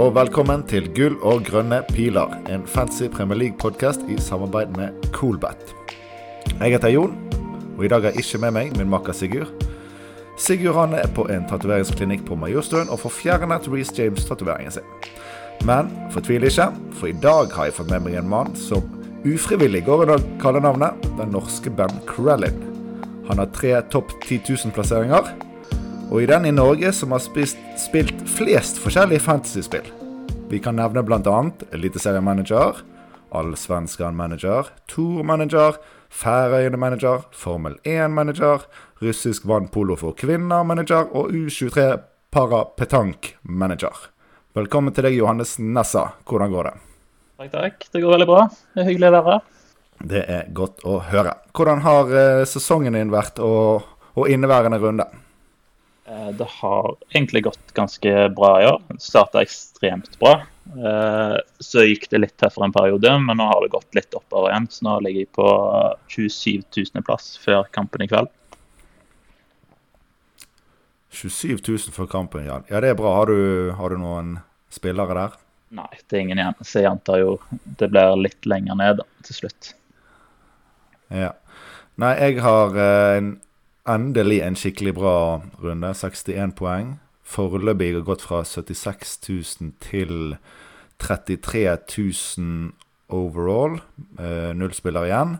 Og velkommen til Gull og grønne piler, en fancy Premier League-podkast i samarbeid med Coolbat. Jeg heter Jon, og i dag har jeg ikke med meg min makker Sigurd. Sigurd han er på en tatoveringsklinikk på Majorstuen og får fjernet Reece James-tatoveringen sin. Men fortvil ikke, for i dag har jeg fått med meg en mann som ufrivillig går under kallenavnet den norske Ben Krellin. Han har tre topp 10 000-plasseringer og i den i Norge som har spist, spilt flest forskjellige fantasyspill. Vi kan nevne bl.a. Eliteseriemanager, Allsvenskan-manager, Tour-manager, Færøyene-manager, Formel 1-manager, russisk vannpolo for kvinner-manager og U23 para-petank-manager. Velkommen til deg, Johannes Nessa. Hvordan går det? Takk, takk. Det går veldig bra. Det er hyggelig å være her. Det er godt å høre. Hvordan har eh, sesongen din vært og, og inneværende runde? Eh, det har egentlig gått ganske bra i år. Starta ekstremt bra. Eh, så gikk det litt tøffere en periode, men nå har det gått litt oppover igjen. Så nå ligger jeg på 27 000.-plass før kampen i kveld. 27 000 før kampen, Jan. Ja, det er bra. Har du, har du noen spillere der? Nei, det er ingen igjen. Så jeg antar jo det blir litt lenger ned til slutt. Ja. Nei, jeg har eh, en endelig en skikkelig bra runde. 61 poeng. Foreløpig har gått fra 76 000 til 33 000 overall. Eh, null spiller igjen.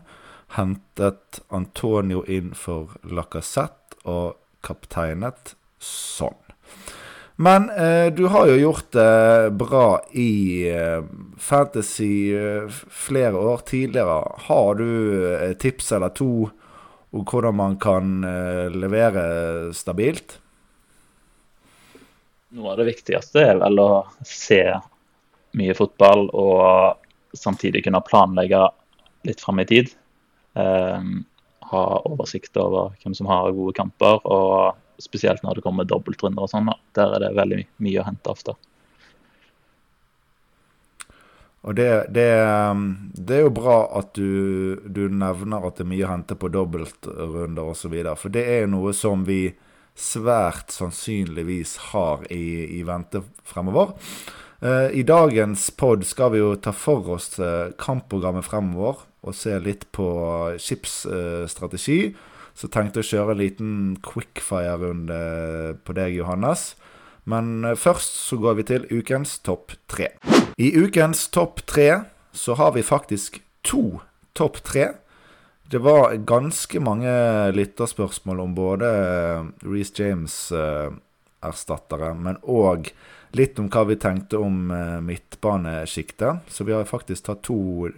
Hentet Antonio inn for Lacassette og kapteinet sånn. Men eh, du har jo gjort det bra i eh, Fantasy eh, flere år tidligere. Har du et tips eller to og hvordan man kan eh, levere stabilt? Noe av det viktigste er vel å se mye fotball og samtidig kunne planlegge litt fram i tid. Um, ha oversikt over hvem som har gode kamper, og spesielt når det kommer dobbeltrunder og sånn. Der er det veldig mye å hente ofte. Og det, det, um, det, er jo bra at du, du, nevner at det er mye å hente på dobbeltrunder osv. For det er jo noe som vi svært sannsynligvis har i, i vente fremover. Uh, I dagens pod skal vi jo ta for oss uh, kampprogrammet fremover og se litt på skipsstrategi. Uh, så tenkte jeg å kjøre en liten quickfire-runde på deg, Johannes. Men først så går vi til ukens topp tre. I ukens topp tre så har vi faktisk to topp tre. Det var ganske mange lytterspørsmål om både eh, Reece James-erstattere, men òg litt om hva vi tenkte om eh, midtbanesjiktet. Så vi har faktisk tatt to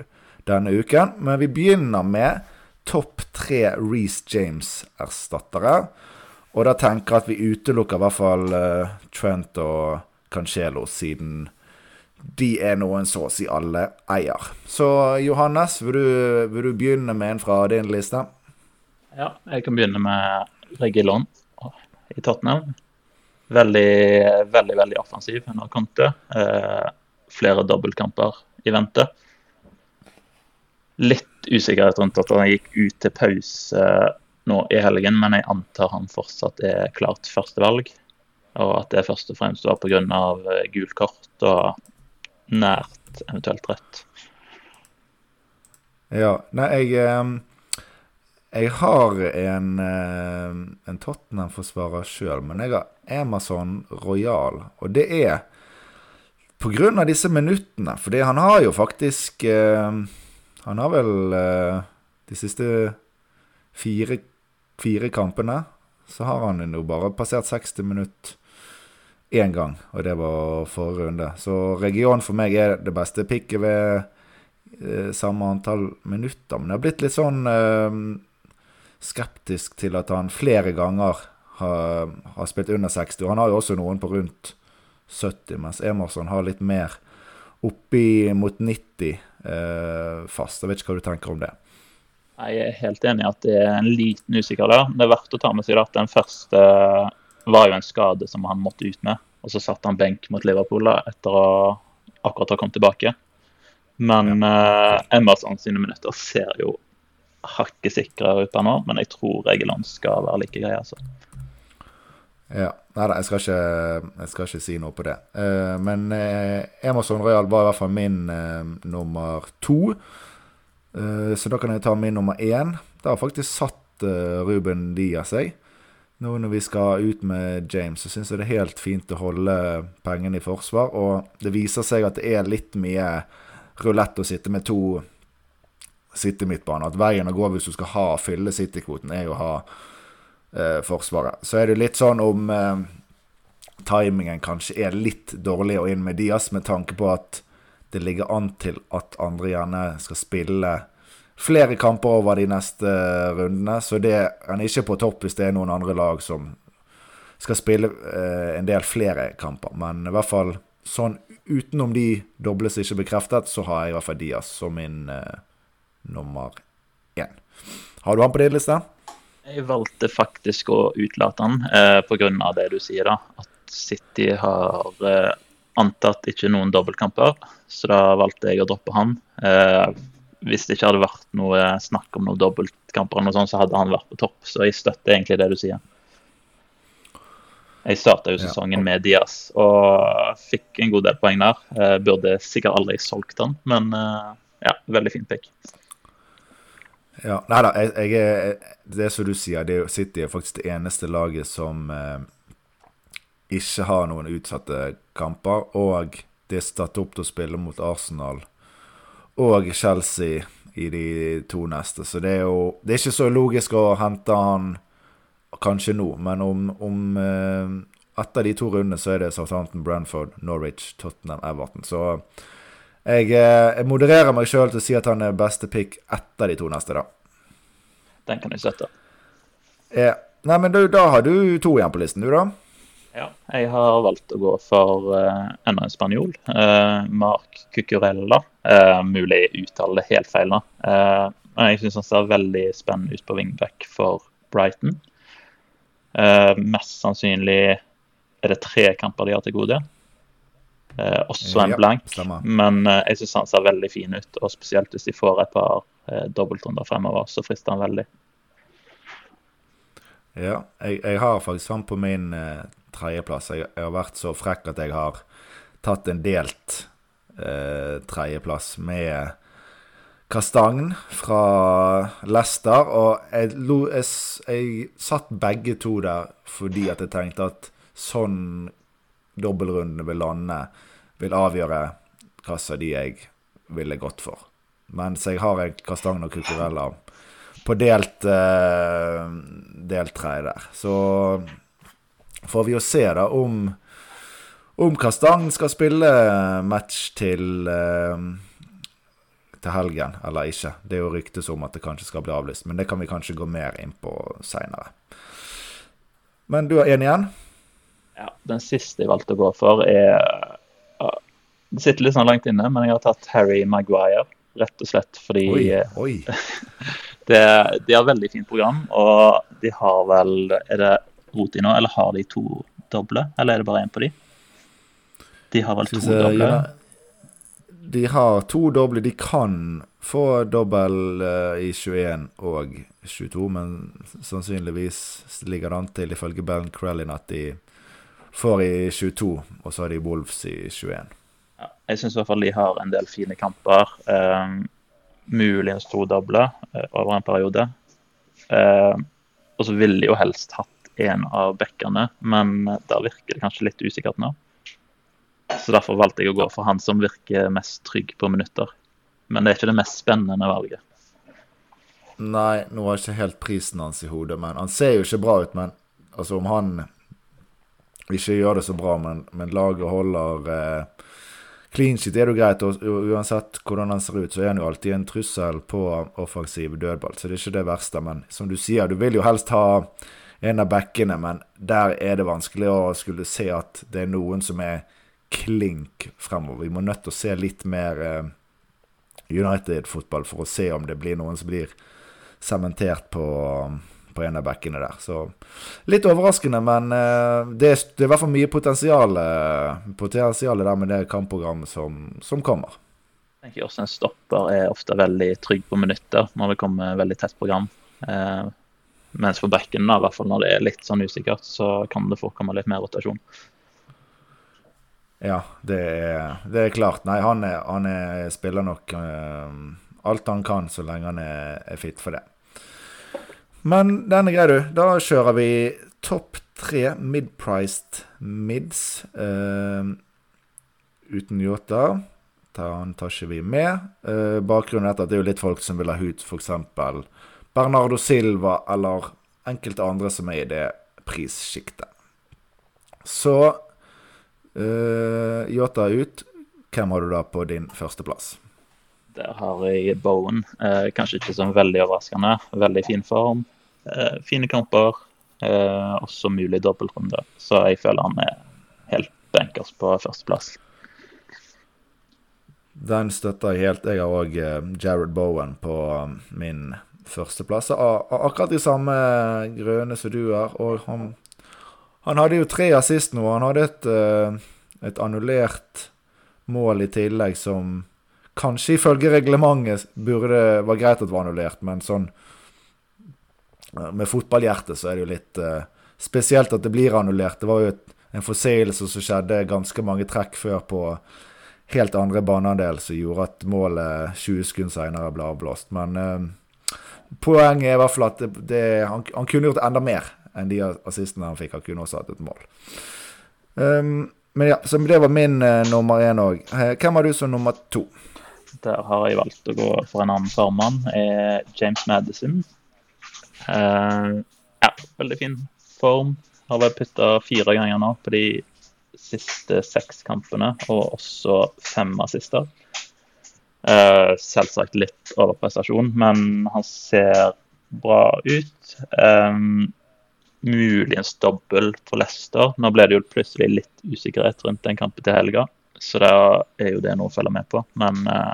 denne uken. Men vi begynner med topp tre Reece James-erstattere. Og da tenker jeg at vi utelukker i hvert fall Trent og Cancelo, siden de er noen så å si alle eier. Så Johannes, vil du, vil du begynne med en fra din liste? Ja, jeg kan begynne med Regilon i Tottenham. Veldig, veldig veldig offensiv under Conte. Eh, flere dobbeltkamper i vente. Litt usikkerhet rundt at han gikk ut til pause nå i helgen, men jeg antar han fortsatt er klart førstevalg. Og at det først og fremst var pga. Eh, gult kort og nært eventuelt rødt. Ja. Nei, jeg Jeg har en, en Tottenham-forsvarer sjøl, men jeg har Amazon Royal. Og det er på grunn av disse minuttene. Fordi han har jo faktisk Han har vel de siste fire, fire kampene så har han jo bare passert 60 minutter én gang, og det var forrige runde. Så region for meg er det beste picket ved eh, samme antall minutter. Men jeg har blitt litt sånn eh, skeptisk til at han flere ganger har, har, spilt under 60. Og han har jo også noen på rundt 70, mens Emerson har litt mer oppi mot 90 eh, fast. Jeg vet ikke hva du tenker om det. Jeg er helt enig i at det er en liten usikker der. Det er verdt å ta med seg at den første var jo en skade som han måtte ut med. Og så satte han benk mot Liverpool da, etter å akkurat ha kommet tilbake. Men ja. uh, Emerson sine minutter ser jo hakket sikrere ut her nå, men jeg tror Egeland skal være like grei, altså. Ja. Nei da, jeg, skal ikke- jeg skal ikke si noe på det. Uh, men uh, Emerson Royal var i hvert fall min uh, nummer to. Eh, så da kan jeg ta min nummer én. Da har faktisk satt eh, Ruben Diaz seg. Nå når vi skal ut med James, så syns jeg det er helt fint å holde pengene i forsvar. Og det viser seg at det er litt mye rulett å sitte med to City-midtbaner. At veien å gå hvis du skal ha fylle City-kvoten, er jo å ha eh, Forsvaret. Så er det litt sånn om eh, timingen kanskje er litt dårlig å inn med Diaz, med tanke på at det ligger an til at andre gjerne skal spille flere kamper over de neste rundene. Så det, han er ikke på topp hvis det er noen andre lag som skal spille eh, en del flere kamper. Men i hvert fall sånn utenom de dobles ikke bekreftet, så har jeg i hvert fall Diaz som min eh, nummer én. Har du han på din liste? Jeg valgte faktisk å utelate han eh, pga. det du sier, da. At City har eh, antatt ikke noen dobbeltkamper, så da valgte jeg å droppe han. Eh, hvis det ikke hadde vært noe snakk om noen dobbeltkamper, eller noe sånt, så hadde han vært på topp. Så jeg støtter egentlig det du sier. Jeg starta jo sesongen med Diaz og fikk en god del poeng der. Jeg burde sikkert aldri solgt han, men eh, ja, veldig fin pick. Ja, nei da, jeg, jeg er, det som du sier, det er, City er faktisk det eneste laget som eh, ikke har noen utsatte kamper. Og det er satt opp til å spille mot Arsenal og Chelsea i de to neste. Så det er jo Det er ikke så logisk å hente han kanskje nå, men om, om eh, etter de to rundene så er det Southampton, Branford, Norwich, Tottenham, Everton. Så jeg, eh, jeg modererer meg sjøl til å si at han er beste pick etter de to neste, da. Den kan jeg støtte. Ja. Nei, men du, da har du to igjen på listen, du, da? Ja, jeg har valgt å gå for uh, enda en spanjol. Uh, Mark Cucurella. Uh, mulig jeg uttaler det helt feil, da. Uh, men jeg syns han ser veldig spennende ut på wingback for Brighton. Uh, mest sannsynlig er det tre kamper de har til gode. Uh, også en Ja, blank, stemmer. men uh, jeg syns han ser veldig fin ut. Og spesielt hvis de får et par uh, dobbeltrunder fremover, så frister han veldig. Ja. Jeg, jeg har faktisk han på min eh, tredjeplass. Jeg, jeg har vært så frekk at jeg har tatt en delt eh, tredjeplass med Kastagn fra Leicester. Og jeg, jeg, jeg satt begge to der fordi at jeg tenkte at sånn dobbeltrundene vil lande, vil avgjøre hvilken av de jeg ville gått for. Mens jeg har en Kastagn og Cucurella på delt eh, delt tre der. Så får vi jo se da om om Kastang skal spille match til eh, til helgen eller ikke. Det er jo ryktes om at det kanskje skal bli avlyst, men det kan vi kanskje gå mer inn på seinere. Men du har én igjen? Ja, den siste jeg valgte å gå for, er Det sitter litt sånn langt inne, men jeg har tatt Harry Maguire. Rett og slett fordi Oi. eh, oi. det, de har veldig fint program. Og de har vel Er det Roti nå, eller har de to doble? Eller er det bare én på de? De har vel to doble. ja, De har to doble. De kan få dobbel eh, i 21 og 22, men sannsynligvis ligger det an til, ifølge Ben Crellin, at de får i 22, og så har de Wolves i 21. Ja, jeg syns i hvert fall de har en del fine kamper. Um, muligens to doble uh, over en periode. Uh, og så ville de jo helst hatt en av bekkene, men der virker det kanskje litt usikkert nå. Så derfor valgte jeg å gå for han som virker mest trygg på minutter. Men det er ikke det mest spennende valget. Nei, nå har jeg ikke helt prisen hans i hodet, men han ser jo ikke bra ut. Men altså, om han ikke gjør det så bra, men, men laget holder eh, clean shit, er det jo greit. Og uansett hvordan han ser ut, så er han jo alltid en trussel på offensiv dødball. Så det er ikke det verste. Men som du sier, du vil jo helst ha en av backene, men der er det vanskelig å skulle se at det er noen som er klink fremover. Vi må nødt til å se litt mer eh, United-fotball for å se om det blir noen som blir sementert på, på en av backene der. Så litt overraskende, men eh, det, er, det er i hvert fall mye potensial, potensial der med det kampprogrammet som, som kommer. Jeg tenker også En stopper er ofte veldig trygg på minutter når det kommer veldig tett program. Eh, mens på bekken, da, i hvert fall når det er litt sånn usikkert, så kan det forekomme litt mer rotasjon. Ja, det er, det er klart. Nei, han, er, han er, spiller nok uh, alt han kan så lenge han er, er fit for det. Men den er grei, du. Da kjører vi topp tre mid-priced mids uh, uten Yota. Han tar ikke vi med. Uh, bakgrunnen er at det er jo litt folk som vil ha hud, f.eks. Bernardo Silva eller enkelte andre som er i det prissjiktet. Så uh, Yota ut. Hvem har du da på din førsteplass? Der har jeg Bowen. Eh, kanskje ikke sånn veldig overraskende. Veldig fin form. Eh, fine kamper. Eh, også mulig dobbeltrunde. Så jeg føler han er helt benkers på førsteplass. Den støtter jeg helt. Jeg har òg eh, Jared Bowen på um, av, av Akkurat de samme grønne som du er. Og han, han hadde jo tre assist nå. Han hadde et, eh, et annullert mål i tillegg som kanskje ifølge reglementet burde være greit at det var annullert, men sånn eh, Med fotballhjertet så er det jo litt uh, spesielt at det blir annullert. Det var jo et, en forseelse som skjedde ganske mange trekk før på helt andre baneandel, som gjorde at målet 20 sekunder senere ble avblåst. Men uh, poenget er i hvert fall at det, det, han, han, kunne gjort enda mer enn de assistene han fikk. Han kunne også hatt et mål. Um, men ja, så det var min uh, nummer én òg. Hvem har du som nummer to? Der har jeg valgt å gå for en annen formann. James Madison. Uh, ja, veldig fin form. Har vært putta fire ganger nå på de siste seks kampene, og også fem assister. Uh, selvsagt litt overprestasjon, men han ser bra ut. Um, muligens dobbel for Leicester. Nå ble det jo plutselig litt usikkerhet rundt den kampen til helga, så da er jo det noe å følge med på. Men uh,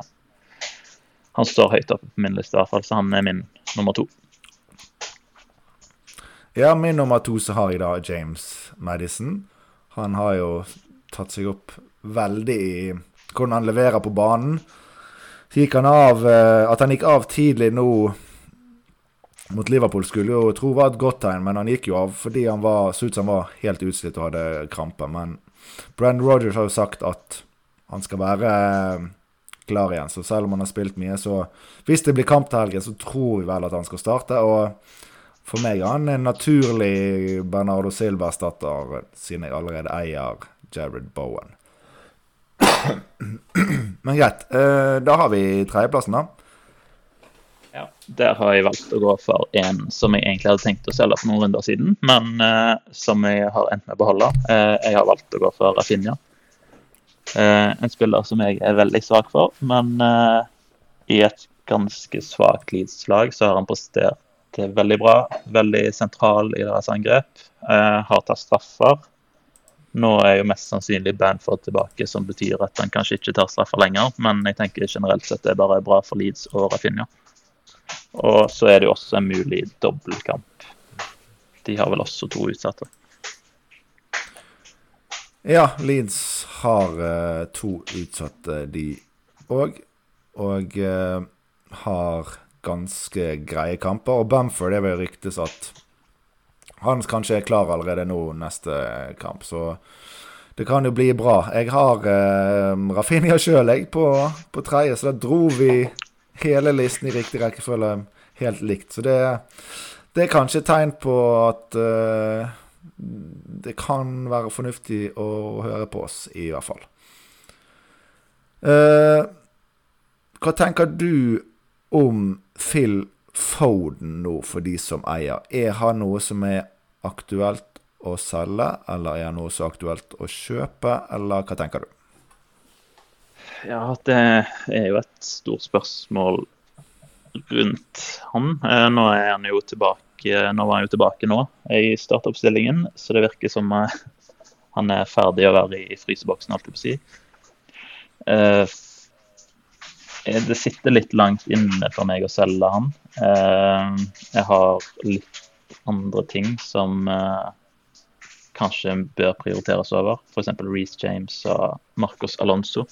han står høyt oppe på min liste, i hvert fall, så han er min nummer to. Ja, min nummer to så har jeg da James Madison. Han har jo tatt seg opp veldig i hvordan han leverer på banen. Så gikk han av eh, At han gikk av tidlig nå mot Liverpool skulle jo tro var et godt tegn, men han gikk jo av fordi han var, så ut som han var helt utslitt og hadde krampe. Men Brenn Rogers har jo sagt at han skal være eh, klar igjen. Så selv om han har spilt mye, så hvis det blir kamp til helgen, så tror vi vel at han skal starte. Og for meg er han en naturlig Bernardo Silva-erstatter, siden jeg allerede eier Jared Bowen. Men greit. Eh, da har vi tredjeplassen, da. Ja, Der har jeg valgt å gå for en som jeg egentlig hadde tenkt å selge for noen runder siden, men uh, som jeg har endt med å beholde. Uh, jeg har valgt å gå for Rafinha. En spiller som jeg er veldig svak for, men i et ganske svakt Leeds-lag så har han prestert veldig bra. Veldig sentral i deres angrep. har tatt straffer. Nå er jo mest sannsynlig Banford tilbake, som betyr at han kanskje ikke tar straffer lenger. Men jeg tenker generelt sett det er bare bra for Leeds og Rafinha. Og så er det jo også en mulig dobbeltkamp. De har vel også to utsatte. Ja, Leeds har uh, to utsatte, de òg. Og uh, har ganske greie kamper. Og Bamford er vel ryktes at han kanskje er klar allerede nå neste kamp. Så det kan jo bli bra. Jeg har eh, Rafinha sjøl, på, på tredje, så da dro vi hele listen i riktig rekkefølge helt likt. Så det, det er kanskje et tegn på at eh, det kan være fornuftig å høre på oss, i hvert fall. Eh, hva tenker du om Phil Foden nå, for de som eier? Er han noe som er aktuelt å selge, eller er han noe som er aktuelt å kjøpe, eller hva tenker du? Ja, det er jo et stort spørsmål rundt han. Eh, nå er han jo tilbake nå var han jo tilbake nå i startoppstillingen, så det virker som eh, han er ferdig å være i fryseboksen, alt jeg på å si. Eh, det sitter litt langt inne for meg å selge han. Jeg har litt andre ting som kanskje bør prioriteres over. F.eks. Reece James og Marcos Alonso.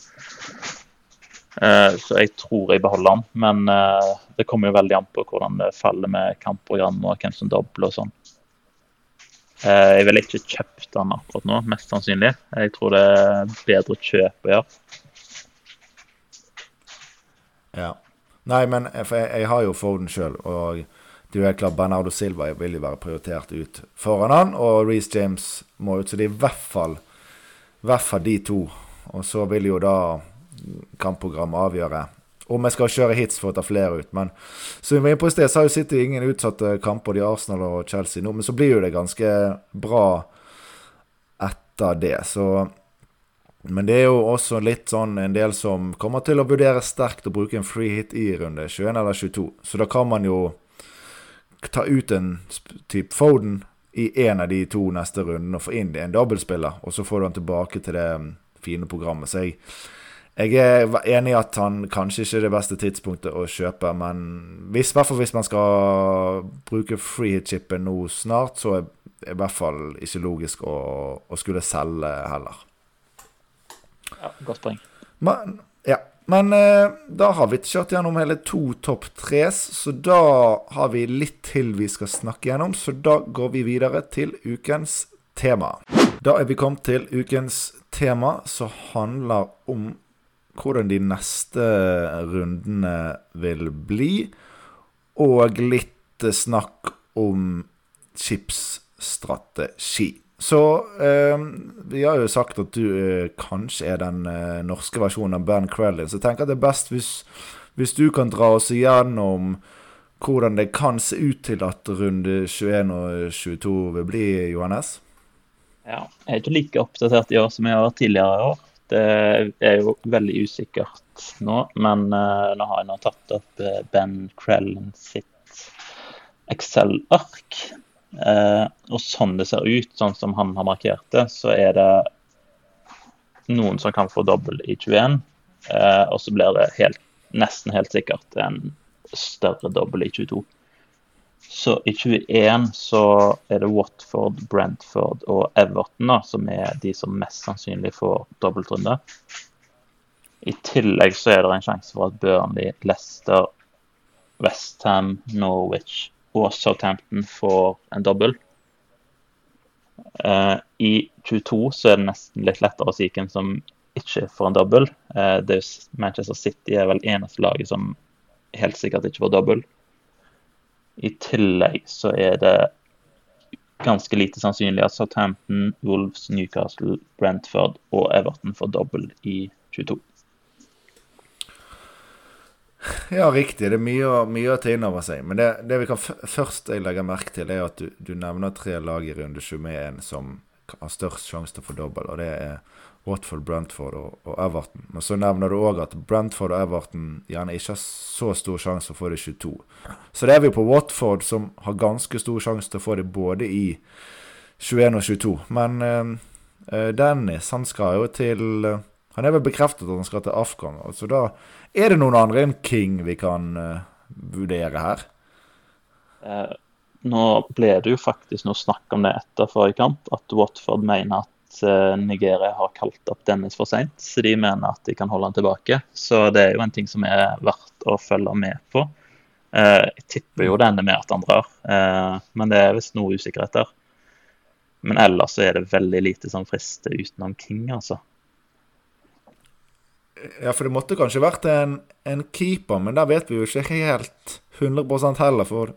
Uh, så jeg tror jeg beholder han. Men uh, det kommer jo veldig an på hvordan det faller med kampprogram og hvem som dobler og sånn. Eh, jeg ville ikke kjøpt den akkurat nå, mest sannsynlig. Jeg tror det er bedre kjøp å gjøre. Ja. Nei, men for jeg, jeg har jo Foden sjøl, og det er jo helt klart Bernardo Silva vil jo være prioritert ut foran han, og Reece James må ut. Så det er i hvert fall, hvert fall de to. Og så vil jo da kampprogrammet avgjøre om jeg skal kjøre hits for å ta flere ut. Men som vi var inne på i sted, så har jo City ingen utsatte kamper, de Arsenal og Chelsea nå. Men så blir jo det ganske bra etter det. Så Men det er jo også litt sånn en del som kommer til å vurdere sterkt å bruke en free hit i runde 21 eller 22. Så da kan man jo ta ut en type Foden i en av de to neste rundene og få inn en dobbeltspiller, og så får du han tilbake til det mm, fine programmet. Så jeg, jeg er enig i at han kanskje ikke er det beste tidspunktet å kjøpe, men hvis, hvert fall hvis man skal bruke freehit-chipen nå snart, så er det i hvert fall ikke logisk å, å skulle selge heller. Ja, godt poeng. Men, ja. Men eh, da har vi kjørt gjennom hele to topp tres, så da har vi litt til vi skal snakke gjennom. Så da går vi videre til ukens tema. Da er vi kommet til ukens tema, som handler om hvordan de neste rundene vil bli. Og litt snakk om chipsstrategi. Så eh, vi har jo sagt at du eh, kanskje er den eh, norske versjonen av Ben Crellin, så jeg tenker at det er best hvis, hvis, du kan dra oss igjennom hvordan det kan se ut til at runde 21 og 22 vil bli, Johannes? Ja, jeg er ikke like oppdatert i år som jeg har vært tidligere i år. Det er jo veldig usikkert nå, men uh, nå har jeg nå tatt opp uh, Ben Crellin sitt Excel-ark. Eh, og sånn det ser ut, sånn som han har markert det, så er det noen som kan få dobbel i 21. Eh, og så blir det helt, nesten helt sikkert en større dobbel i 22. Så i 21 så er det Watford, Brentford og Everton da, som er de som mest sannsynlig får dobbeltrunde. I tillegg så er det en sjanse for at Burnley, Leicester, Westham, Norwich og Southampton får en dobbel. Uh, I 22 så er det nesten litt lettere å si hvem som ikke får en dobbel. Uh, Manchester City er vel eneste laget som helt sikkert ikke får dobbel. I tillegg så er det ganske lite sannsynlig at Southampton, Wolves, Newcastle, Brentford og Everton får dobbel i 22. Ja, riktig. Det er mye, mye å ta inn over seg. Men det, det vi kan først legge merke til, er at du, du nevner tre lag i runde 21 som har størst sjanse til å få dobbel. Og det er Watford, Brentford og, og Everton. Men så nevner du òg at Brentford og Everton gjerne ikke har så stor sjanse til å få det 22. Så det er vi på Watford, som har ganske stor sjanse til å få det både i 21 og 22. Men eh, Dennis, han skal jo til uh, Han er vel bekreftet at han skal til Afghan. Så da er det noen andre enn King vi kan uh, vurdere her? Eh, nå ble det jo faktisk noe snakk om det etter forrige kamp, at Watford mener at uh, Nigeria har kalt opp Dennis for seint. Så de mener at de kan holde han tilbake. Så det er jo en ting som er verdt å følge med på. jeg tipper jo det ender med at han drar, men det er visst noe usikkerhet der. Men ellers så er det veldig lite som frister utenom King, altså. Ja, for det måtte kanskje vært en, en keeper, men der vet vi jo ikke helt 100 heller. For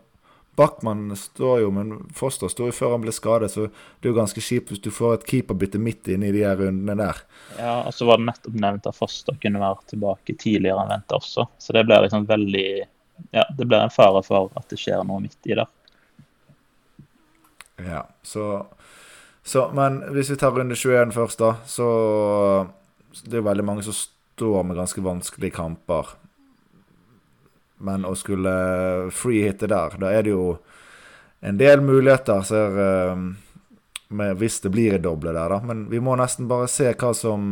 Backman står jo, men Foster står jo før han ble skadet, så det er jo ganske kjipt hvis du får et keeperbytte midt inn i de her rundene der. Ja, og så var det nettopp nevnt at Foster kunne være tilbake tidligere enn venta også. Så det blir liksom veldig Ja, det blir en fare for at det skjer noe midt i der. Ja, så, så Men hvis vi tar runde 21 først, da, så det er jo veldig mange som står med ganske vanskelige kamper. Men å skulle freehitte der, da er det jo en del muligheter, ser uh, med, hvis det blir en doble der, da. Men vi må nesten bare se hva som,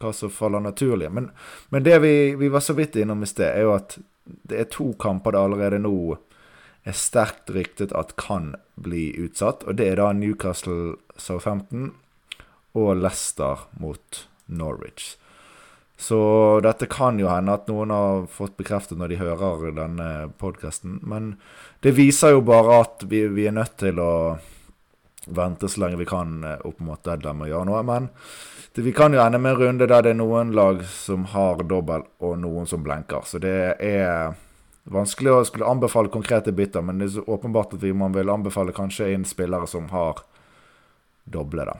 hva som faller naturlig. Men, men det vi, vi, var så vidt innom i sted, er jo at det er to kamper det allerede nå er sterkt ryktet at kan bli utsatt. Og det er da Newcastle Southampton og Leicester mot Norwich. Så dette kan jo hende at noen har fått bekreftet når de hører denne podkasten. Men det viser jo bare at vi, vi, er nødt til å vente så lenge vi kan eh, opp mot deadline og gjøre noe. Men det, vi kan jo ende med en runde der det er noen lag som har dobbel, og noen som blenker. Så det er vanskelig å skulle anbefale konkrete biter, men det er så åpenbart at vi, man vil anbefale kanskje inn spillere som har doble, da.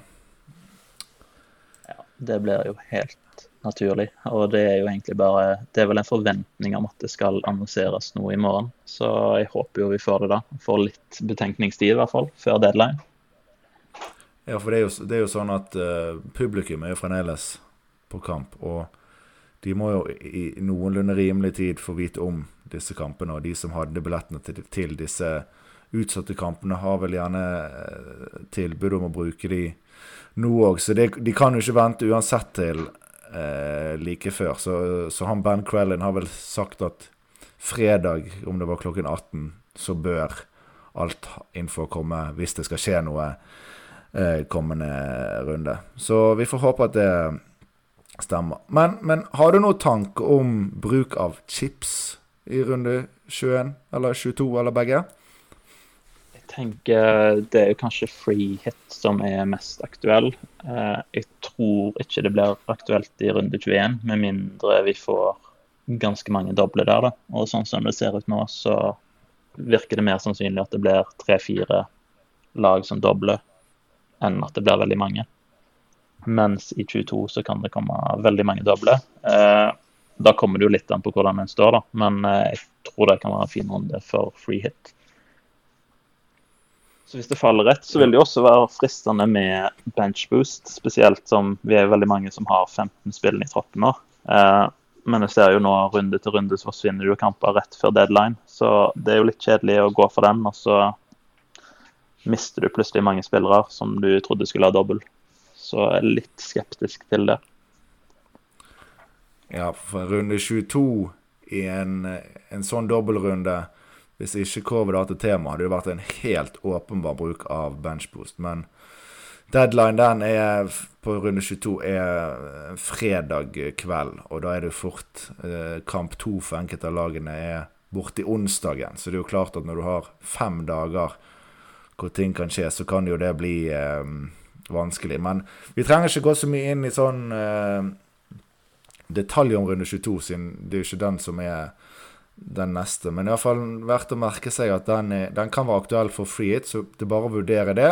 Ja, det blir jo helt naturlig. Og det er jo egentlig bare Det er vel en forventning om at det skal annonseres noe i morgen. Så jeg håper jo vi får det da. Får litt betenkningstid i hvert fall, før deadline. Ja, for det er jo, det er jo sånn at uh, publikum er jo fremdeles på kamp. Og de må jo i noenlunde rimelig tid få vite om disse kampene. Og de som hadde billettene til, til disse utsatte kampene, har vel gjerne uh, tilbud om å bruke de nå òg. Så det, de kan jo ikke vente uansett til uh, like før. Så, så han Ben Crellin har vel sagt at fredag, om det var klokken 18, så bør alt info komme hvis det skal skje noe Eh, kommende runde. Så vi får håpe at det stemmer. Men, men har du noen tanke om bruk av chips i runde 21 eller 22 eller begge? Tenker det er kanskje free hit som er mest aktuell. Eh, jeg tror ikke det blir aktuelt i runde 21, med mindre vi får ganske mange doble der. da. Og sånn som det ser ut nå, så virker det mer sannsynlig at det blir tre-fire lag som dobler enn at det blir veldig mange. Mens i 22 så kan det komme veldig mange doble. Eh, da kommer det jo litt an på hvordan en står, da. Men eh, jeg tror det kan være en fin runde for free hit. Hvis det faller rett, så vil det jo også være fristende med benchboost. Spesielt som vi er veldig mange som har 15 spill i troppen nå. Eh, men jeg ser jo nå runde til runde så forsvinner jo kamper rett før deadline. Så det er jo litt kjedelig å gå for den. Og så mister du plutselig mange spillere som du trodde skulle ha dobbel. Så jeg er litt skeptisk til det. Ja, for runde 22 i en, en sånn dobbeltrunde, hvis ikke covid hadde tema, hadde det vært en helt åpenbar bruk av benchboost. Men deadline den er på runde 22 er fredag kveld, og da er det fort eh, kamp to for enkelte av lagene er borti onsdagen. Så det er jo klart at når du har fem dager hvor ting kan skje, så kan jo det bli eh, vanskelig. Men vi trenger ikke gå så mye inn i sånn eh, detaljer om runde 22, siden det er jo ikke den som er den neste. Men iallfall verdt å merke seg at den, er, den kan være aktuell for free hit, så det er bare å vurdere det.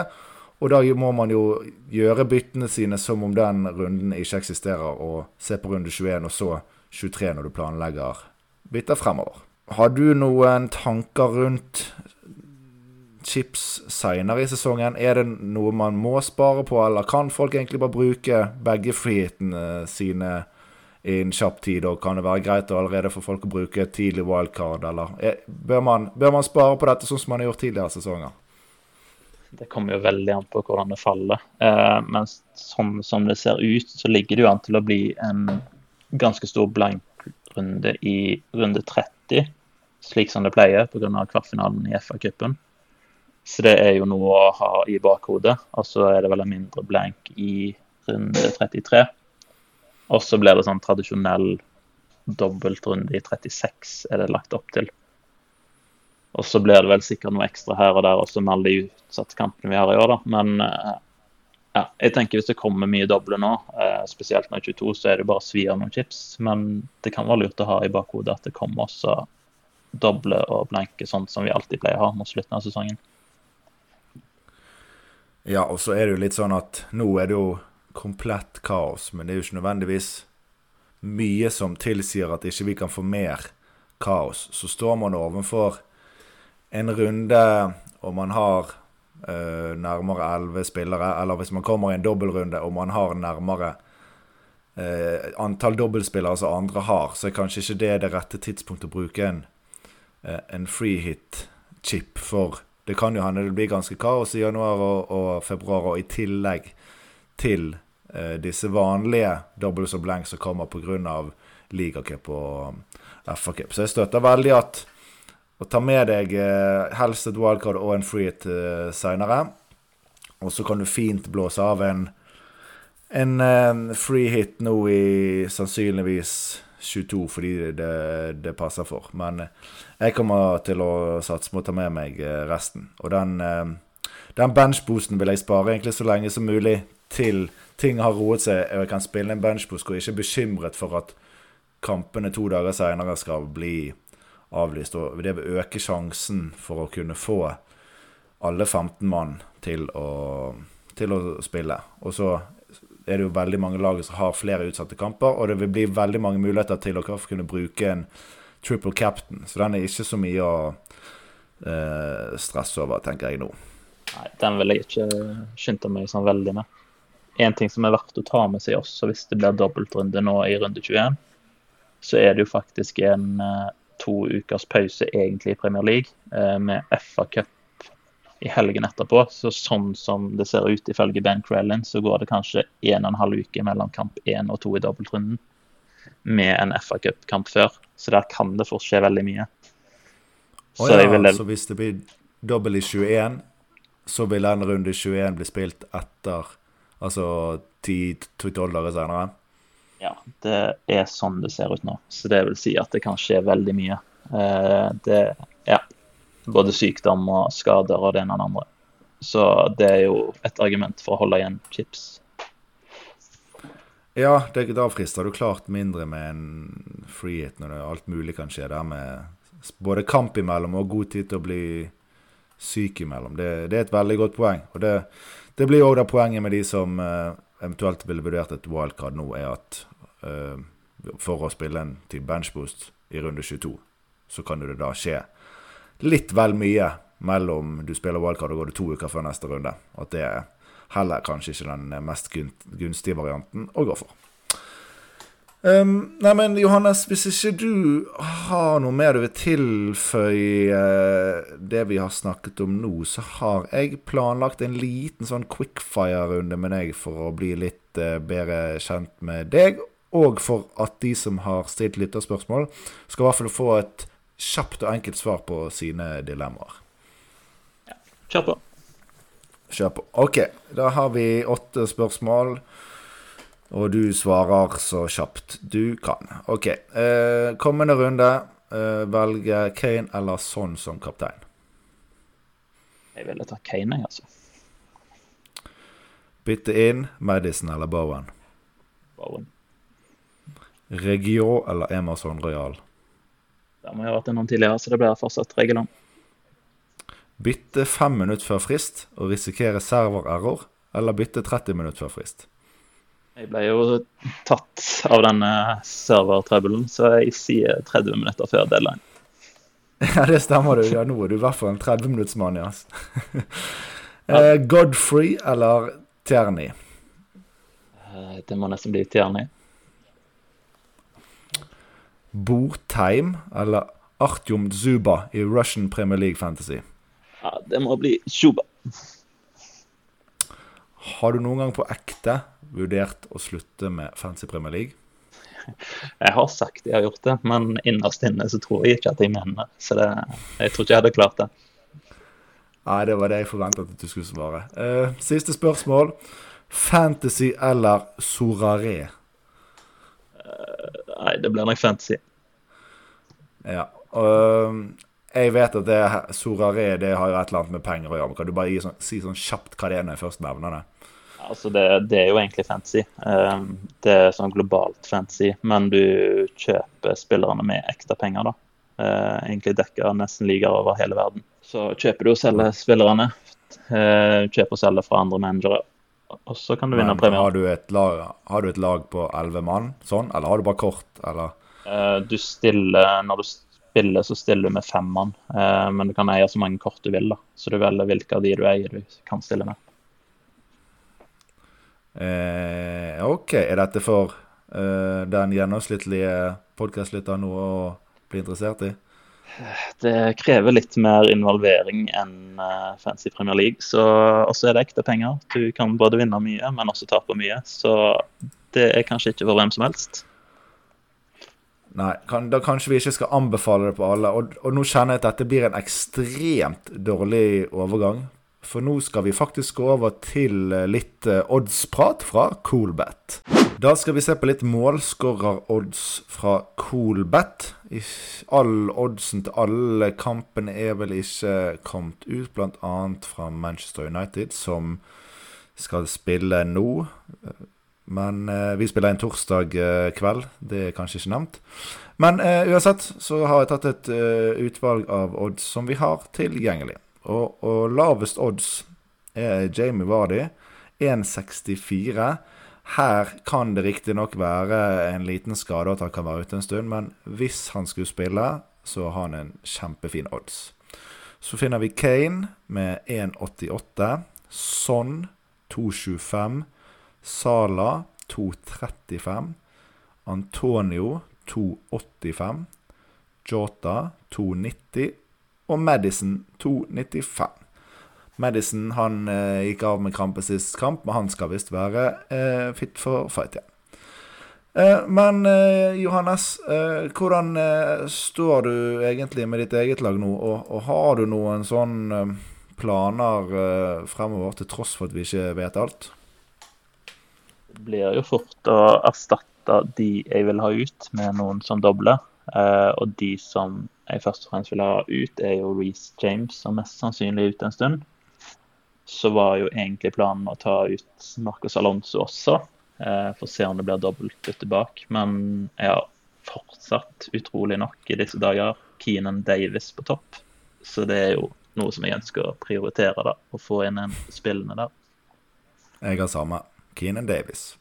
Og da må man jo gjøre byttene sine som om den runden ikke eksisterer, og se på runde 21 og så 23 når du planlegger bytter fremover. Har du noen tanker rundt chips seinere i sesongen? Er det noe man må spare på, eller kan folk egentlig bare bruke begge frihetene sine i en kjapp tid? Og kan det være greit allerede for folk å bruke et tidlig wildcard, eller er, bør, man, bør, man, spare på dette sånn som man har gjort tidligere sesonger? Det kommer jo veldig an på hvordan det faller. Eh, men sånn som det ser ut, så ligger det jo an til å bli en ganske stor blankrunde i runde 30, slik som det pleier pga. kvartfinalen i FA-cupen. Så det er jo noe å ha i bakhodet. Og så er det vel en mindre blank i runde 33. Og så blir det sånn tradisjonell dobbeltrunde i 36 er det lagt opp til. Og så blir det vel sikkert noe ekstra her og der også med alle de utsatte kampene vi har i år, da. Men eh, ja, jeg tenker hvis det kommer mye doble nå, eh, spesielt når 22, så er det bare å svi av noen chips. Men det kan være lurt å ha i bakhodet at det kommer også doble og blanke, sånn som vi alltid pleier å ha mot slutten av sesongen. Ja, og så er det jo litt sånn at nå er det jo komplett kaos, men det er jo ikke nødvendigvis mye som tilsier at ikke vi kan få mer kaos. Så står man overfor en runde og man har uh, nærmere elleve spillere, eller hvis man kommer i en dobbeltrunde og man har nærmere uh, antall dobbeltspillere som andre har, så er kanskje ikke det det rette tidspunktet å bruke en, uh, en free hit-chip for det kan jo hende det blir ganske kaos i januar og, og februar, og i tillegg til eh, disse vanlige doubles og blanks som kommer pga. ligacup og FA-cup. Så jeg støtter veldig at å ta med deg eh, helst et wildcard og en free hit eh, seinere. Og så kan du fint blåse av en, en eh, free hit nå i sannsynligvis 22 fordi det, det passer for. Men jeg kommer til å satse på å ta med meg eh, resten. Og den, eh, den benchboosten vil jeg spare egentlig så lenge som mulig til ting har roet seg og jeg kan spille en benchboost og ikke bekymret for at kampene to dager senere skal bli avlyst. Og det vil øke sjansen for å kunne få alle 15 mann til å, til å spille. Og så er det jo veldig mange lag som har flere utsatte kamper, og det vil bli veldig mange muligheter til å kunne bruke en triple captain. Så den er ikke så mye å eh, stresse over, tenker jeg nå. Nei, den vil jeg ikke skynde meg sånn veldig med. En ting som er verdt å ta med seg også hvis det blir dobbeltrunde nå i runde 21, så er det jo faktisk en eh, to ukers pause egentlig i Premier League, eh, med FA Cup i helgen etterpå. Så sånn som det ser ut ifølge Ben Crellin, så går det kanskje en og en halv uke mellom kamp én og to i dobbeltrunden. Med en FA Cup-kamp før. Så der kan det fort skje veldig mye. Så, oh ja, ville... så hvis det blir dobbel i 21, så vil den runde 21 bli spilt etter altså 10-12 dager senere? Ja, det er sånn det ser ut nå. Så det vil si at det kan skje veldig mye. Eh, det, ja, både sykdom og skader og det ene og det andre. Så det er jo et argument for å holde igjen chips. Ja, det, da frister du klart mindre med en freehit når alt mulig kan skje der med både kamp imellom og god tid til å bli syk imellom. Det, det er et veldig godt poeng. Og det, det blir òg poenget med de som uh, eventuelt ville vurdert et wildcard nå, er at uh, for å spille en til benchboost i runde 22, så kan det da skje litt vel mye mellom du spiller wildcard og går det to uker før neste runde. At det er heller kanskje ikke den mest gunstige varianten å gå for. Um, nei, men Johannes, hvis ikke du har noe mer du vil tilføye uh, det vi har snakket om nå, så har jeg planlagt en liten sånn quickfire-runde med deg for å bli litt uh, bedre kjent med deg, og for at de som har stilt lytterspørsmål, skal i hvert fall få et kjapt og enkelt svar på sine dilemmaer. Ja, kjør på. Kjør på. OK, da har vi åtte spørsmål. Og du svarer så kjapt du kan. OK. Eh, kommende runde. Eh, velger Kane eller Son som kaptein. Jeg ville ta Kane, jeg, altså. Bytte inn Madison eller Bowen? Bowen. Regio eller Emerson Royal? Der må jeg ha vært innom tidligere, så det blir fortsatt regelen. Bytte fem minutter før frist og risikere server-error, eller bytte 30 minutter før frist? Jeg ble jo tatt av denne servertrøbbelen, så jeg sier 30 minutter før deadline. Ja, det stemmer du. Ja, nå er du i hvert fall en 30-minuttsmann, ja. eh, Godfrey eller Tierney? Eh, det må nesten bli Tierney. Botheim eller Artjom Zuba i Russian Premier League Fantasy? Ja, det må bli Zuba. Har du noen gang på ekte vurdert å slutte med Fancy Premier League? Jeg har sagt jeg har gjort det, men innerst inne så tror jeg ikke at jeg mener Så det, jeg tror ikke jeg hadde klart det. Nei, det var det jeg forventet at du skulle svare. Uh, siste spørsmål. Fantasy eller Soraré? Nei, det blir nok fantasy. Ja. Uh, jeg vet at det Soraré det har jo et eller annet med penger å gjøre. Kan du bare sånn, si sånn kjapt hva det er når jeg først nevner det? Altså det, det, er jo egentlig fantasy. Um, det er sånn globalt fantasy, men du kjøper spillerne med ekte penger, da. Uh, egentlig dekker nesten ligaer over hele verden. Så kjøper du og selger spillerne. Uh, kjøper og selger fra andre managere og så kan du vinne premie. Har du et lag, har du et lag på elleve mann, sånn, eller har du bare kort, eller? Uh, du stiller Når du spiller, så stiller du med fem mann, men du kan eie så mange kort du vil, da. Så du velger hvilke av de du eier du kan stille med. Uh, OK. Er dette for den gjennomsnittlige podkastlytteren noe å bli interessert i? Det krever litt mer involvering enn uh, Fancy Premier League. Så også er det ekte penger. Du kan både vinne mye, men også tape mye. Så det er kanskje ikke for hvem som helst. Nei, kan, da kanskje vi ikke skal anbefale det på alle. Og, og, nå kjenner jeg at dette blir en ekstremt dårlig overgang For nå skal vi faktisk gå over til eh, litt eh, oddsprat fra Coolbet. Da skal vi se på litt målskårerodds fra Coolbet. All oddsen til alle kampene er vel ikke kommet ut, bl.a. fra Manchester United, som skal spille nå. Men eh, vi spiller en torsdag eh, kveld, det er kanskje ikke nevnt. Men eh, uansett så har jeg tatt et eh, utvalg av odds som vi har tilgjengelig. Og, og lavest odds er Jamie Vardy, 1,64. Her kan det riktignok være en liten skade at han kan være ute en stund, men hvis han skulle spille, så har han en kjempefin odds. Så finner vi Kane med 1,88. Son 2,25. Sala 2,35. Antonio 2,85. Jota 2,90 og Madison 2,95. Madison han eh, gikk av med krampe sist kamp, men han skal visst være eh, fit for fight igjen. Eh, men eh, Johannes, eh, hvordan står du egentlig med ditt eget lag nå? Og, og har du noen sånn planer fremover, til tross for at vi ikke vet alt? Det blir jo fort å erstatte de jeg vil ha ut, med noen som dobler. og de som jeg først og fremst vil ha ut, er jo Reece James, som mest sannsynlig ute en stund. Så var jo egentlig planen å ta ut Marcos Alonso også, eh, for å se om det blir dobbelt bytte bak. Men jeg har fortsatt, utrolig nok i disse dager, Keenan Davis på topp. Så det er jo noe som jeg ønsker å prioritere, da, å få inn en spillende der. Jeg har samme. Keenan Davis.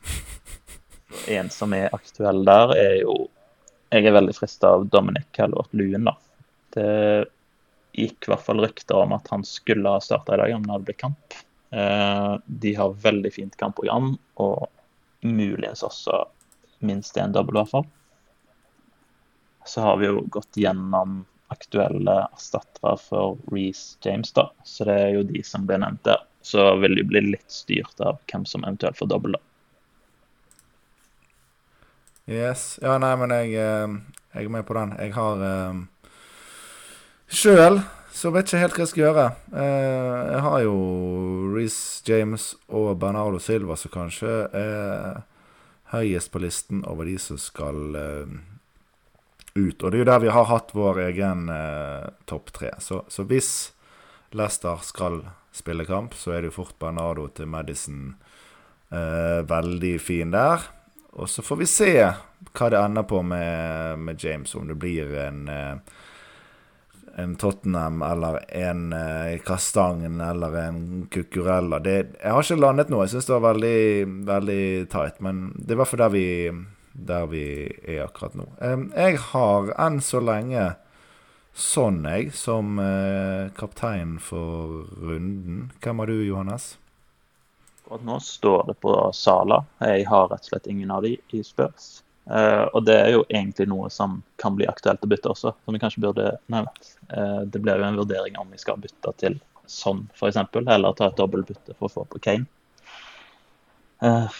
en som er aktuell der, er jo jeg er veldig frista av Dominic Calvert Luen, da. Det gikk i hvert fall rykter om at han skulle ha starta i dag om det hadde blitt kamp. Eh, de har veldig fint kampprogram, og muligens også minst én dobbel, i hvert fall. Så har vi jo gått gjennom aktuelle erstattere for Reece James, da. Så det er jo de som ble nevnt der. Så vil de bli litt styrt av hvem som eventuelt får dobbel, da. Yes. Ja, nei, men jeg, eh, jeg er med på den. Jeg har um, Sjøl så vet jeg helt hva jeg skal gjøre. Uh, jeg har jo Reece James og Bernardo Silva som kanskje er høyest på listen over de som skal ut. Og det er jo der vi har hatt vår egen topp tre. Så, så, hvis Leicester skal spille kamp, så er det jo fort Bernardo til Madison veldig fin der. Og så får vi se hva det ender på med, med James, om det blir en, eh, en Tottenham eller en uh, Kastangen eller en Cucurella. Det, jeg har ikke landet noe. Jeg syns det var veldig, veldig tight. Men det er i hvert fall der vi, er akkurat nå. Jeg har enn så lenge sånn, jeg, som uh, kaptein for runden. Hvem har du, Johannes? Akkurat nå står det på Sala. Jeg har rett og slett ingen av de i Spurs. Uh, og det er jo egentlig noe som kan bli aktuelt å bytte også, som vi kanskje burde nevnt. Uh, det blir jo en vurdering om vi skal bytte til sånn, f.eks., eller ta et dobbeltbytte for å få på Kane. Uh,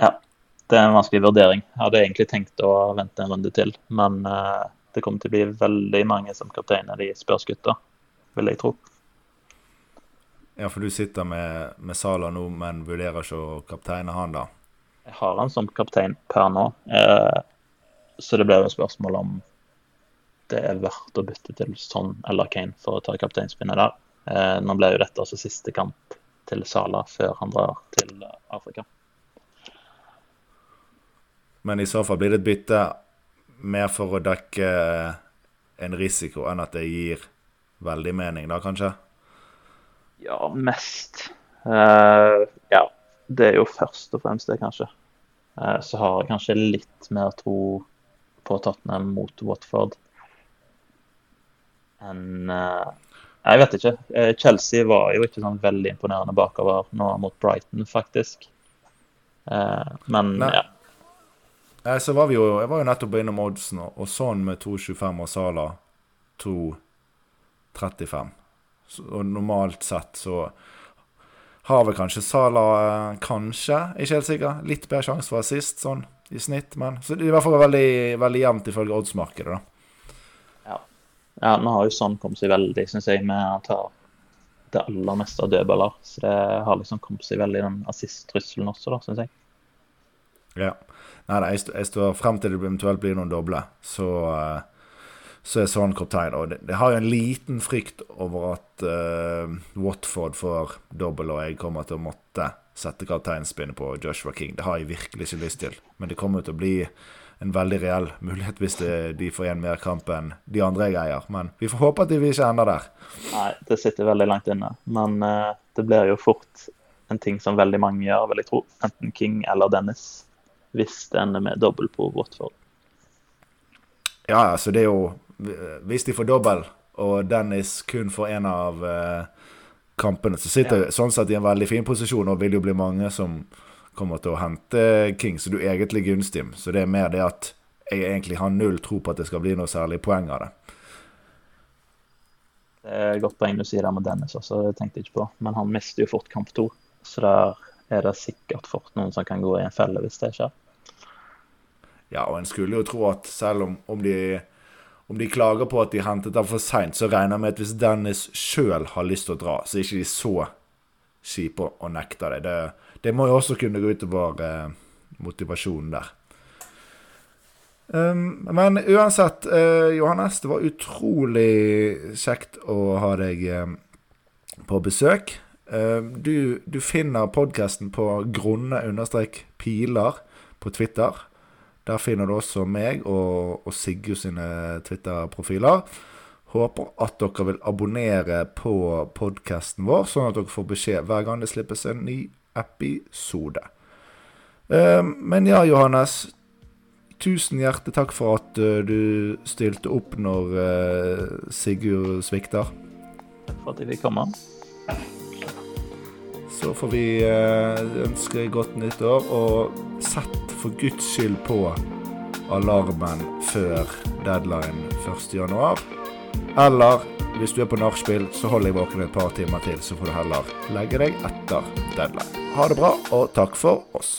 ja, det er en vanskelig vurdering. Jeg hadde egentlig tenkt å vente en runde til, men det kommer til å bli veldig mange som kapteiner de Spurs-gutta, vil jeg tro. Ja, for du sitter med, med Sala nå, men vurderer ikke å kapteine han, da? Jeg har han som kaptein per nå, eh, så det blir jo spørsmål om det er verdt å bytte til Son eller Kane for å ta kapteinspinnet der. Eh, nå ble jo dette også siste kamp til Sala før han drar til Afrika. Men i så fall blir det et bytte mer for å dekke en risiko enn at det gir veldig mening, da kanskje? Ja, mest. Uh, ja, det er jo først og fremst det, kanskje. Uh, så har jeg kanskje litt mer tro på Tottenham mot Watford enn uh, Jeg vet ikke. Chelsea var jo ikke sånn veldig imponerende bakover nå mot Brighton, faktisk. men Nei. ja. Så var vi jo, jeg var jo nettopp innom oddsen, og sånn med 2,25 og Sala 2,35. Og normalt sett så har vel kanskje Sala eh, kanskje, ikke helt sikker, litt bedre sjanse for assist sånn i snitt. Men så det er i hvert fall veldig, veldig jevnt ifølge oddsmarkedet, da. Ja. ja, nå har jo sånn kommet seg veldig, syns jeg, med å ta det aller meste av dødballer. Så det har liksom kommet seg veldig den assist-trusselen også, da, syns jeg. Ja. Nei, nei jeg, står frem til det eventuelt blir noen doble. Så, uh, så er sånn kaptein. Og det, det, har jo en liten frykt over at uh, Watford får dobbel, og jeg kommer til å måtte sette kapteinspinnet på Joshua King. Det har jeg virkelig ikke lyst til. Men det kommer til å bli en veldig reell mulighet hvis det, de får igjen mer kamp enn de andre jeg eier. Men vi får håpe at de ikke ender der. Nei, det sitter veldig langt inne. Men uh, det blir jo fort en ting som veldig mange gjør, vil jeg tro. Enten King eller Dennis. Hvis det ender med dobbel på Watford. Ja, altså det er jo Hvis de får dobbel, og Dennis kun får en av uh, kampene, så sitter ja. sånn sett i en veldig fin posisjon, og vil jo bli mange som kommer til å hente King, så du er egentlig gunstig. Så det er mer det at jeg egentlig har null tro på at det skal bli noe særlig poeng av det. Det er et godt poeng du sier der med Dennis også, det tenkte jeg ikke på. Men han mister jo fort kamp to, så der er det sikkert fort noen som kan gå i en felle hvis det skjer. Ja, og en skulle jo tro at selv om, om, de, om de klager på at de hentet ham for seint, så regner jeg med at hvis Dennis sjøl har lyst til å dra, så er ikke de så kjipe og nekter det. det det må jo også kunne gå utover eh, motivasjonen der. Um, men uansett, eh, Johannes, det var utrolig kjekt å ha deg eh, på besøk. Uh, du, du, finner podkasten på grunne-piler på Twitter. Der finner du også meg og, og Sigurd sine Twitter-profiler. Håper at dere vil abonnere på podkasten vår, sånn at dere får beskjed hver gang det slippes en ny episode. Uh, men ja, Johannes. Tusen hjertelig takk for at uh, du stilte opp når uh, Sigurd svikter. Takk for at jeg fikk komme. Så får vi ønske godt nyttår, og sett for guds skyld på alarmen før deadline 1.1. Eller hvis du er på nachspiel, så hold deg våken et par timer til, så får du heller legge deg etter deadline. Ha det bra, og takk for oss.